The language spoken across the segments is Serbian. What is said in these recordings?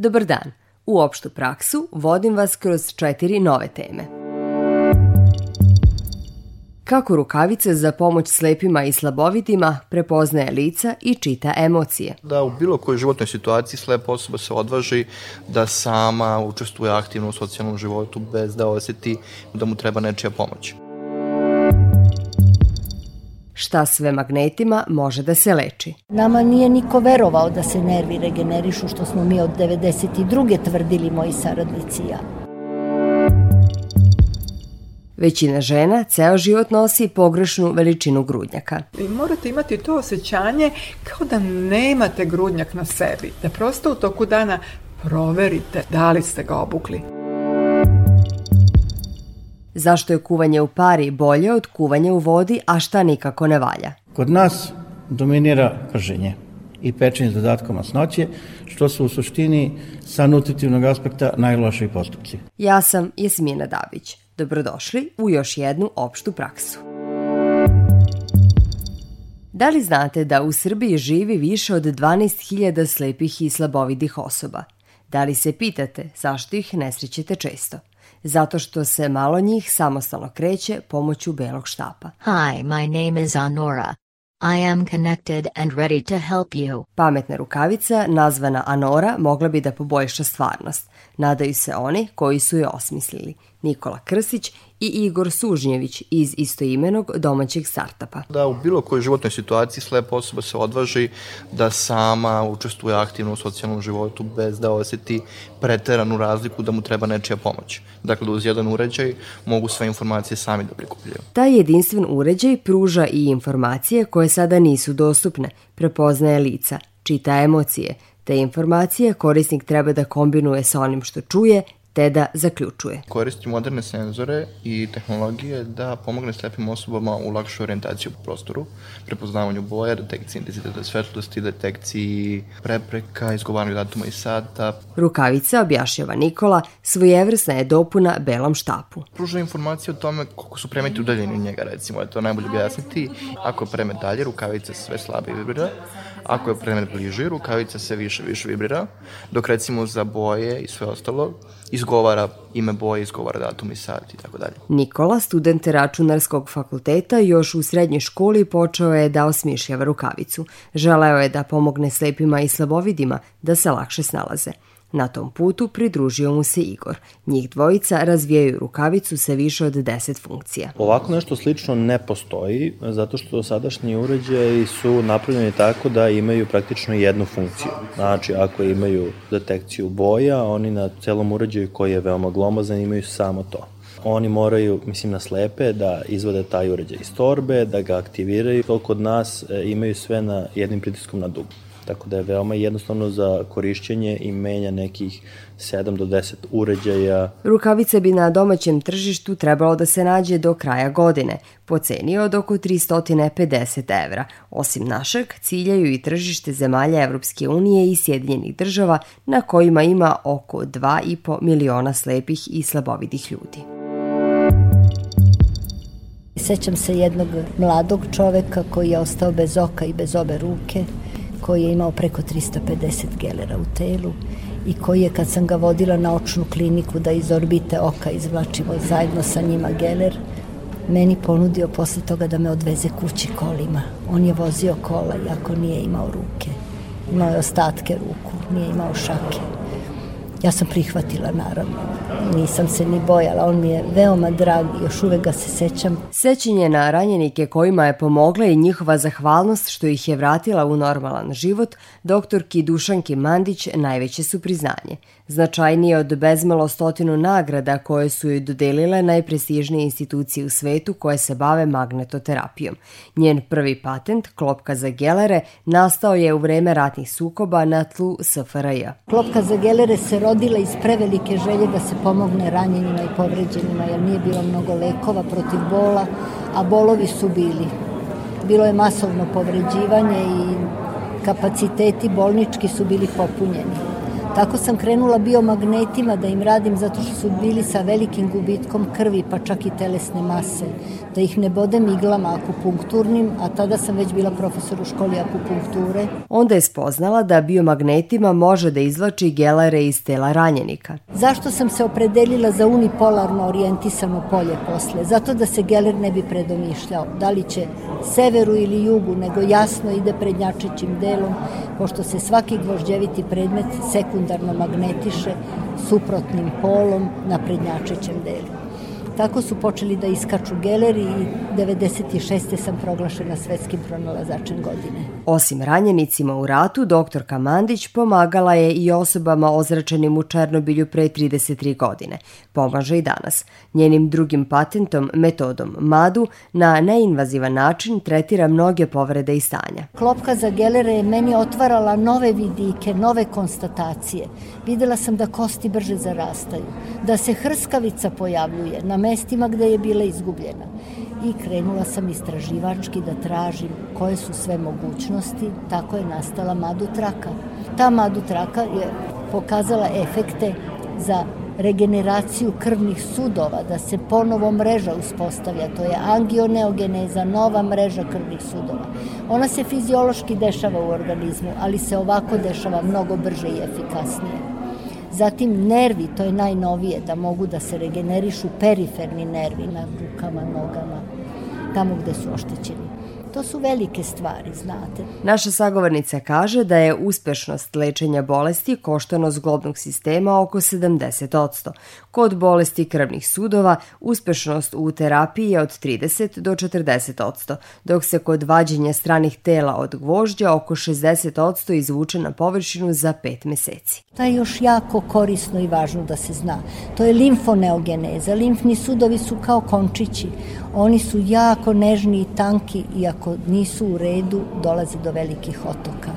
Dobar dan. U opštu praksu vodim vas kroz četiri nove teme. Kako rukavica za pomoć slepima i slabovitima prepoznaje lica i čita emocije. Da u bilo kojoj životnoj situaciji slepa osoba se odvaži da sama učestvuje aktivno u socijalnom životu bez da oseti da mu treba nečija pomoć šta sve magnetima može da se leči. Nama nije niko verovao da se nervi regenerišu, što smo mi od 92. tvrdili moji saradnici ja. Većina žena ceo život nosi pogrešnu veličinu grudnjaka. I morate imati to osjećanje kao da nemate grudnjak na sebi, da prosto u toku dana proverite da li ste ga obukli. Zašto je kuvanje u pari bolje od kuvanja u vodi, a šta nikako ne valja? Kod nas dominira prženje i pečenje s dodatkom masnoće, što su u suštini sa nutritivnog aspekta najlošiji postupci. Ja sam Jesmina Dabić. Dobrodošli u još jednu opštu praksu. Da li znate da u Srbiji živi više od 12.000 slepih i slabovidih osoba? Da li se pitate zašto ih ne srećete često? Zato što se malo njih samostalno kreće pomoću belog štapa. Hi, my name is Anora. I am connected and ready to help you. Pametna rukavica, nazvana Anora, mogla bi da poboljša stvarnost. Nadaju se oni koji su je osmislili. Nikola Krsić i Igor Sužnjević iz istoimenog domaćeg startapa. Da u bilo kojoj životnoj situaciji slepa osoba se odvaži da sama učestvuje aktivno u socijalnom životu bez da oseti preteranu razliku da mu treba nečija pomoć. Dakle, da uz jedan uređaj mogu sve informacije sami da prikupljaju. Taj jedinstven uređaj pruža i informacije koje sada nisu dostupne, prepoznaje lica, čita emocije, te informacije korisnik treba da kombinuje sa onim što čuje te da zaključuje. Koristi moderne senzore i tehnologije da pomogne slepim osobama u lakšu orijentaciju u prostoru, prepoznavanju boja, detekciji intenziteta svetlosti, detekciji prepreka, izgovaranju datuma i sata. Rukavica, objašnjava Nikola, svojevrsna je dopuna belom štapu. Pruža informacije o tome koliko su premeti udaljeni od njega, recimo, je to najbolje objasniti. Ako je premet dalje, rukavica sve slabe vibrira, ako je premet bliži, rukavica se više više vibrira, dok recimo za boje i sve ostalo izgovara ime boje, izgovara datum i sat i tako dalje. Nikola, student računarskog fakulteta, još u srednjoj školi počeo je da osmišljava rukavicu. Želeo je da pomogne slepima i slabovidima da se lakše snalaze. Na tom putu pridružio mu se Igor. Njih dvojica razvijaju rukavicu sa više od 10 funkcija. Ovako nešto slično ne postoji, zato što sadašnji uređaji su napravljeni tako da imaju praktično jednu funkciju. Znači, ako imaju detekciju boja, oni na celom uređaju koji je veoma glomazan imaju samo to oni moraju, mislim, na slepe da izvade taj uređaj iz torbe, da ga aktiviraju. To kod nas e, imaju sve na jednim pritiskom na dug tako da je veoma jednostavno za korišćenje i menja nekih 7 do 10 uređaja. Rukavice bi na domaćem tržištu trebalo da se nađe do kraja godine, po ceni od oko 350 evra. Osim našeg, ciljaju i tržište zemalja Evropske unije i Sjedinjenih država na kojima ima oko 2,5 miliona slepih i slabovidih ljudi. Sećam se jednog mladog čoveka koji je ostao bez oka i bez obe ruke koji je imao preko 350 gelera u telu i koji je kad sam ga vodila na očnu kliniku da iz orbite oka izvlačimo zajedno sa njima geler, meni ponudio posle toga da me odveze kući kolima. On je vozio kola iako nije imao ruke. Imao je ostatke ruku, nije imao šake. Ja sam prihvatila, naravno. Nisam se ni bojala, on mi je veoma drag, još uvek ga se sećam. Sećenje na ranjenike kojima je pomogla i njihova zahvalnost što ih je vratila u normalan život, doktorki Dušanki Mandić najveće su priznanje značajnije od bezmalo stotinu nagrada koje su joj dodelile najprestižnije institucije u svetu koje se bave magnetoterapijom. Njen prvi patent, klopka za gelere, nastao je u vreme ratnih sukoba na tlu SFRJ. Klopka za gelere se rodila iz prevelike želje da se pomogne ranjenima i povređenima, jer nije bilo mnogo lekova protiv bola, a bolovi su bili. Bilo je masovno povređivanje i kapaciteti bolnički su bili popunjeni Tako sam krenula biomagnetima da im radim zato što su bili sa velikim gubitkom krvi, pa čak i telesne mase. Da ih ne bodem iglama akupunkturnim, a tada sam već bila profesor u školi akupunkture. Onda je spoznala da biomagnetima može da izlači gelare iz tela ranjenika. Zašto sam se opredelila za unipolarno orijentisano polje posle? Zato da se geler ne bi predomišljao. Da li će severu ili jugu, nego jasno ide prednjačećim delom, pošto se svaki gvožđeviti predmet sekundarno magnetiše suprotnim polom na prednjačećem delu. Tako su počeli da iskaču geleri i 96. sam proglašena svetskim pronalazačem godine. Osim ranjenicima u ratu, doktorka Mandić pomagala je i osobama ozračenim u Černobilju pre 33 godine. Pomaže i danas. Njenim drugim patentom, metodom MADU, na neinvazivan način tretira mnoge povrede i stanja. Klopka za gelere je meni otvarala nove vidike, nove konstatacije. Videla sam da kosti brže zarastaju, da se hrskavica pojavljuje na mestima gde je bila izgubljena. I krenula sam istraživački da tražim koje su sve mogućnosti, tako je nastala Madu Traka. Ta Madu Traka je pokazala efekte za regeneraciju krvnih sudova, da se ponovo mreža uspostavlja, to je angioneogeneza, nova mreža krvnih sudova. Ona se fiziološki dešava u organizmu, ali se ovako dešava mnogo brže i efikasnije. Zatim nervi, to je najnovije, da mogu da se regenerišu periferni nervi na rukama, nogama, tamo gde su oštećeni. To su velike stvari, znate. Naša sagovornica kaže da je uspešnost lečenja bolesti koštanost globnog sistema oko 70%. Kod bolesti krvnih sudova uspešnost u terapiji je od 30 do 40%, dok se kod vađenja stranih tela od gvožđa oko 60% izvuče na površinu za 5 meseci. To je još jako korisno i važno da se zna. To je limfoneogeneza. Limfni sudovi su kao končići. Oni su jako nežni i tanki i ako nisu u redu dolazi do velikih otoka.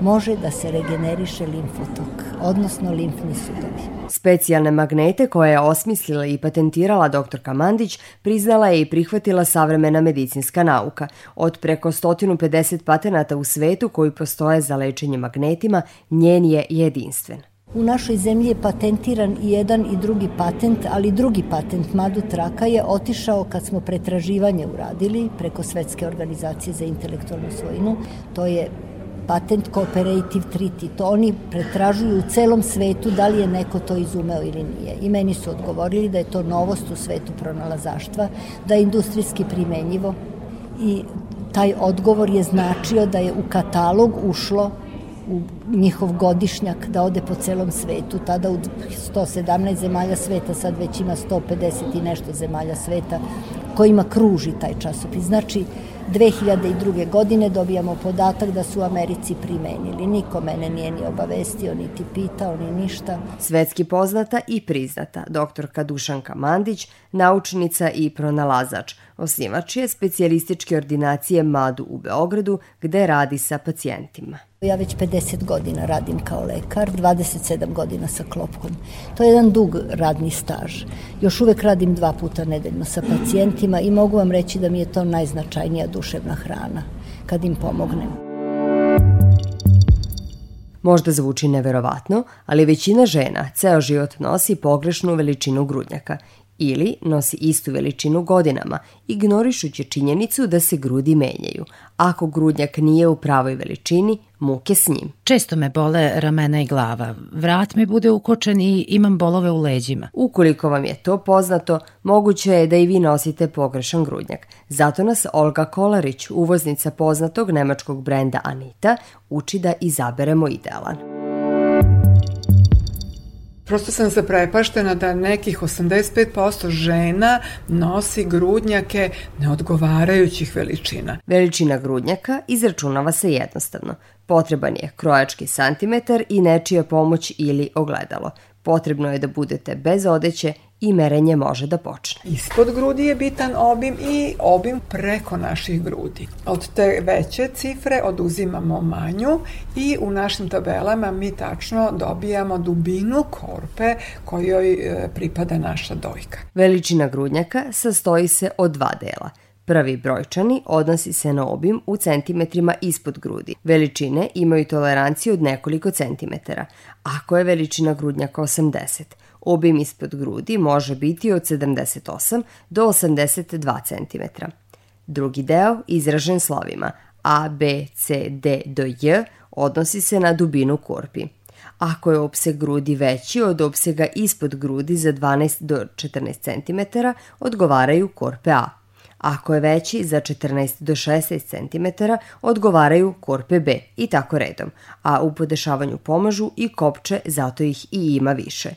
Može da se regeneriše limfotok, odnosno limfni sudovi. Specijalne magnete koje je osmislila i patentirala doktorka Mandić priznala je i prihvatila savremena medicinska nauka. Od preko 150 patenata u svetu koji postoje za lečenje magnetima, njen je jedinstven. U našoj zemlji je patentiran i jedan i drugi patent, ali drugi patent Madu Traka je otišao kad smo pretraživanje uradili preko Svetske organizacije za intelektualnu svojinu. To je patent Cooperative Treaty. To oni pretražuju u celom svetu da li je neko to izumeo ili nije. I meni su odgovorili da je to novost u svetu pronalazaštva, da je industrijski primenjivo i taj odgovor je značio da je u katalog ušlo u njihov godišnjak da ode po celom svetu. Tada u 117 zemalja sveta, sad već ima 150 i nešto zemalja sveta kojima kruži taj časopis. Znači, 2002. godine dobijamo podatak da su u Americi primenili. Niko mene nije ni obavestio, niti pitao, ni ništa. Svetski poznata i priznata doktorka Dušanka Mandić, naučnica i pronalazač. Osnivač je specijalističke ordinacije MADU u Beogradu, gde radi sa pacijentima. Ja već 50 godina radim kao lekar, 27 godina sa klopkom. To je jedan dug radni staž. Još uvek radim dva puta nedeljno sa pacijentima i mogu vam reći da mi je to najznačajnija duševna hrana, kad im pomognem. Možda zvuči neverovatno, ali većina žena ceo život nosi pogrešnu veličinu grudnjaka ili nosi istu veličinu godinama, ignorišući činjenicu da se grudi menjaju. Ako grudnjak nije u pravoj veličini, muke s njim. Često me bole ramena i glava. Vrat mi bude ukočen i imam bolove u leđima. Ukoliko vam je to poznato, moguće je da i vi nosite pogrešan grudnjak. Zato nas Olga Kolarić, uvoznica poznatog nemačkog brenda Anita, uči da izaberemo idealan. Prosto sam zaprepaštena da nekih 85% žena nosi grudnjake neodgovarajućih veličina. Veličina grudnjaka izračunava se jednostavno. Potreban je krojački santimetar i nečija pomoć ili ogledalo. Potrebno je da budete bez odeće i merenje može da počne. Ispod grudi je bitan obim i obim preko naših grudi. Od te veće cifre oduzimamo manju i u našim tabelama mi tačno dobijamo dubinu korpe kojoj e, pripada naša dojka. Veličina grudnjaka sastoji se od dva dela – Prvi brojčani odnosi se na obim u centimetrima ispod grudi. Veličine imaju toleranciju od nekoliko centimetara. Ako je veličina grudnjaka 80, obim ispod grudi može biti od 78 do 82 cm. Drugi deo, izražen slovima A, B, C, D do J, odnosi se na dubinu korpi. Ako je opseg grudi veći od opsega ispod grudi za 12 do 14 cm, odgovaraju korpe A. Ako je veći za 14 do 16 cm, odgovaraju korpe B i tako redom, a u podešavanju pomažu i kopče, zato ih i ima više.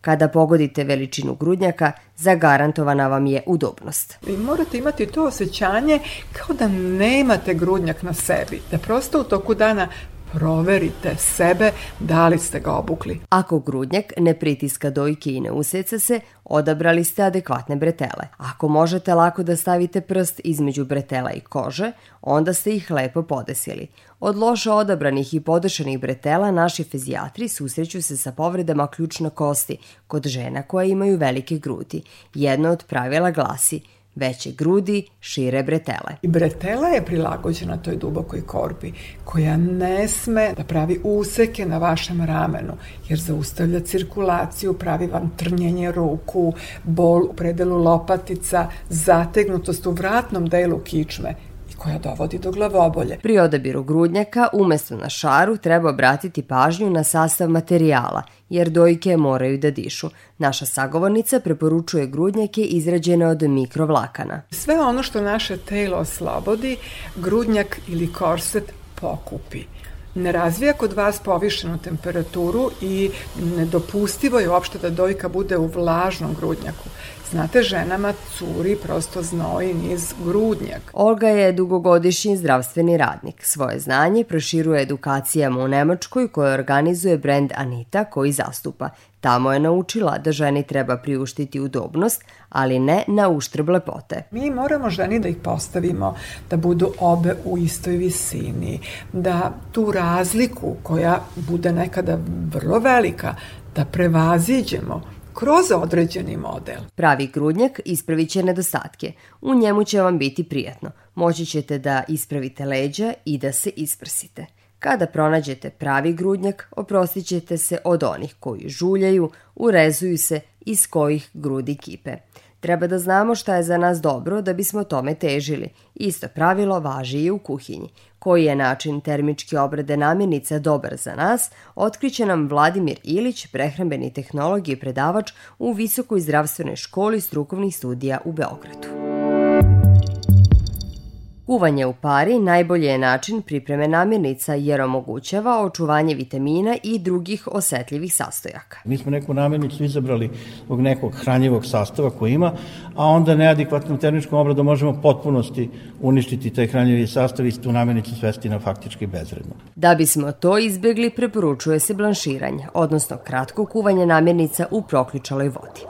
Kada pogodite veličinu grudnjaka, zagarantovana vam je udobnost. Vi morate imati to osjećanje kao da nemate grudnjak na sebi, da prosto u toku dana proverite sebe da li ste ga obukli. Ako grudnjak ne pritiska dojke i ne useca se, odabrali ste adekvatne bretele. Ako možete lako da stavite prst između bretela i kože, onda ste ih lepo podesili. Od loše odabranih i podešenih bretela naši fizijatri susreću se sa povredama ključna kosti kod žena koje imaju velike grudi. Jedno od pravila glasi – veće grudi, šire bretele. I bretela je prilagođena toj dubokoj korpi, koja ne sme da pravi useke na vašem ramenu, jer zaustavlja cirkulaciju, pravi vam trnjenje ruku, bol u predelu lopatica, zategnutost u vratnom delu kičme koja dovodi do glavobolje. Pri odabiru grudnjaka umesto na šaru treba obratiti pažnju na sastav materijala, jer dojke moraju da dišu. Naša sagovornica preporučuje grudnjake izrađene od mikrovlakana. Sve ono što naše telo oslobodi, grudnjak ili korset pokupi ne razvija kod vas povišenu temperaturu i nedopustivo je uopšte da dojka bude u vlažnom grudnjaku. Znate, ženama curi prosto znoji niz grudnjak. Olga je dugogodišnji zdravstveni radnik. Svoje znanje proširuje edukacijama u Nemačkoj koje organizuje brend Anita koji zastupa. Tamo je naučila da ženi treba priuštiti udobnost, ali ne na uštrb lepote. Mi moramo ženi da ih postavimo, da budu obe u istoj visini, da tu razliku koja bude nekada vrlo velika, da prevaziđemo kroz određeni model. Pravi grudnjak ispravit će nedostatke. U njemu će vam biti prijatno. Moći ćete da ispravite leđa i da se isprsite. Kada pronađete pravi grudnjak, oprostit ćete se od onih koji žuljaju, urezuju se iz kojih grudi kipe. Treba da znamo šta je za nas dobro da bismo tome težili. Isto pravilo važi i u kuhinji. Koji je način termičke obrade namirnica dobar za nas, otkriće nam Vladimir Ilić, prehrambeni tehnolog i predavač u Visokoj zdravstvenoj školi strukovnih studija u Beogradu. Kuvanje u pari najbolji je način pripreme namirnica jer omogućava očuvanje vitamina i drugih osetljivih sastojaka. Mi smo neku namirnicu izabrali zbog nekog hranjivog sastava koji ima, a onda neadekvatnom termičkom obradom možemo potpunosti uništiti taj hranjivi sastav i tu namirnicu svesti na faktički bezredno. Da bismo to izbegli, preporučuje se blanširanje, odnosno kratko kuvanje namirnica u proključaloj vodi.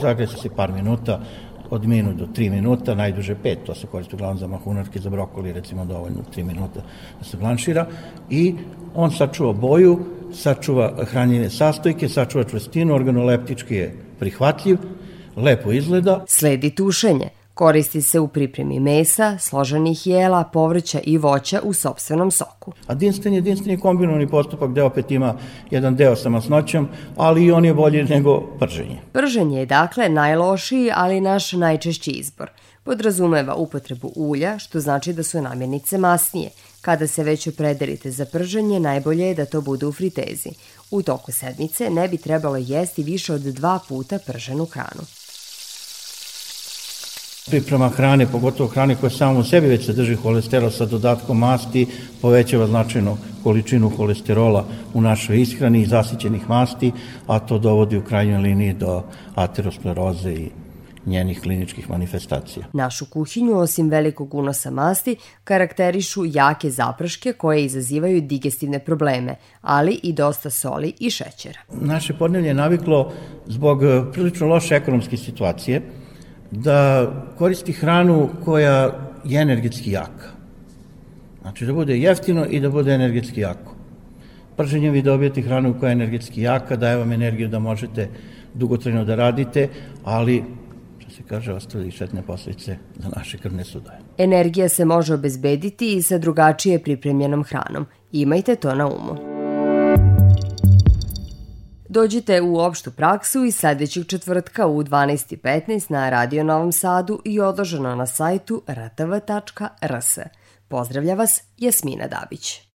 Zagresa se par minuta, od minut do 3 minuta, najduže 5, to se koristi uglavnom za mahunarke, za brokoli, recimo dovoljno 3 minuta da se blanšira i on sačuva boju, sačuva hranjene sastojke, sačuva čvrstinu, organoleptički je prihvatljiv, lepo izgleda. Sledi tušenje. Koristi se u pripremi mesa, složenih jela, povrća i voća u sobstvenom soku. A dinsten je dinsten je kombinovani postupak gde opet ima jedan deo sa masnoćom, ali i on je bolji nego prženje. Prženje je dakle najlošiji, ali naš najčešći izbor. Podrazumeva upotrebu ulja, što znači da su namirnice masnije. Kada se već opredelite za prženje, najbolje je da to bude u fritezi. U toku sedmice ne bi trebalo jesti više od dva puta prženu hranu. Priprema hrane, pogotovo hrane koja samo u sebi već sadrži holesterol sa dodatkom masti, povećava značajno količinu holesterola u našoj ishrani i zasićenih masti, a to dovodi u krajnjoj liniji do ateroskleroze i njenih kliničkih manifestacija. Našu kuhinju, osim velikog unosa masti, karakterišu jake zapraške koje izazivaju digestivne probleme, ali i dosta soli i šećera. Naše podnevlje je naviklo zbog prilično loše ekonomske situacije, da koristi hranu koja je energetski jaka. Znači da bude jeftino i da bude energetski jako. Prženjem vi dobijete hranu koja je energetski jaka, daje vam energiju da možete dugotrajno da radite, ali se kaže, ostavili šetne posljedice za naše krvne sudove. Energija se može obezbediti i sa drugačije pripremljenom hranom. Imajte to na umu. Dođite u opštu praksu i sledećeg četvrtka u 12.15 na Radio Novom Sadu i odloženo na sajtu rtv.rs. Pozdravlja vas Jasmina Dabić.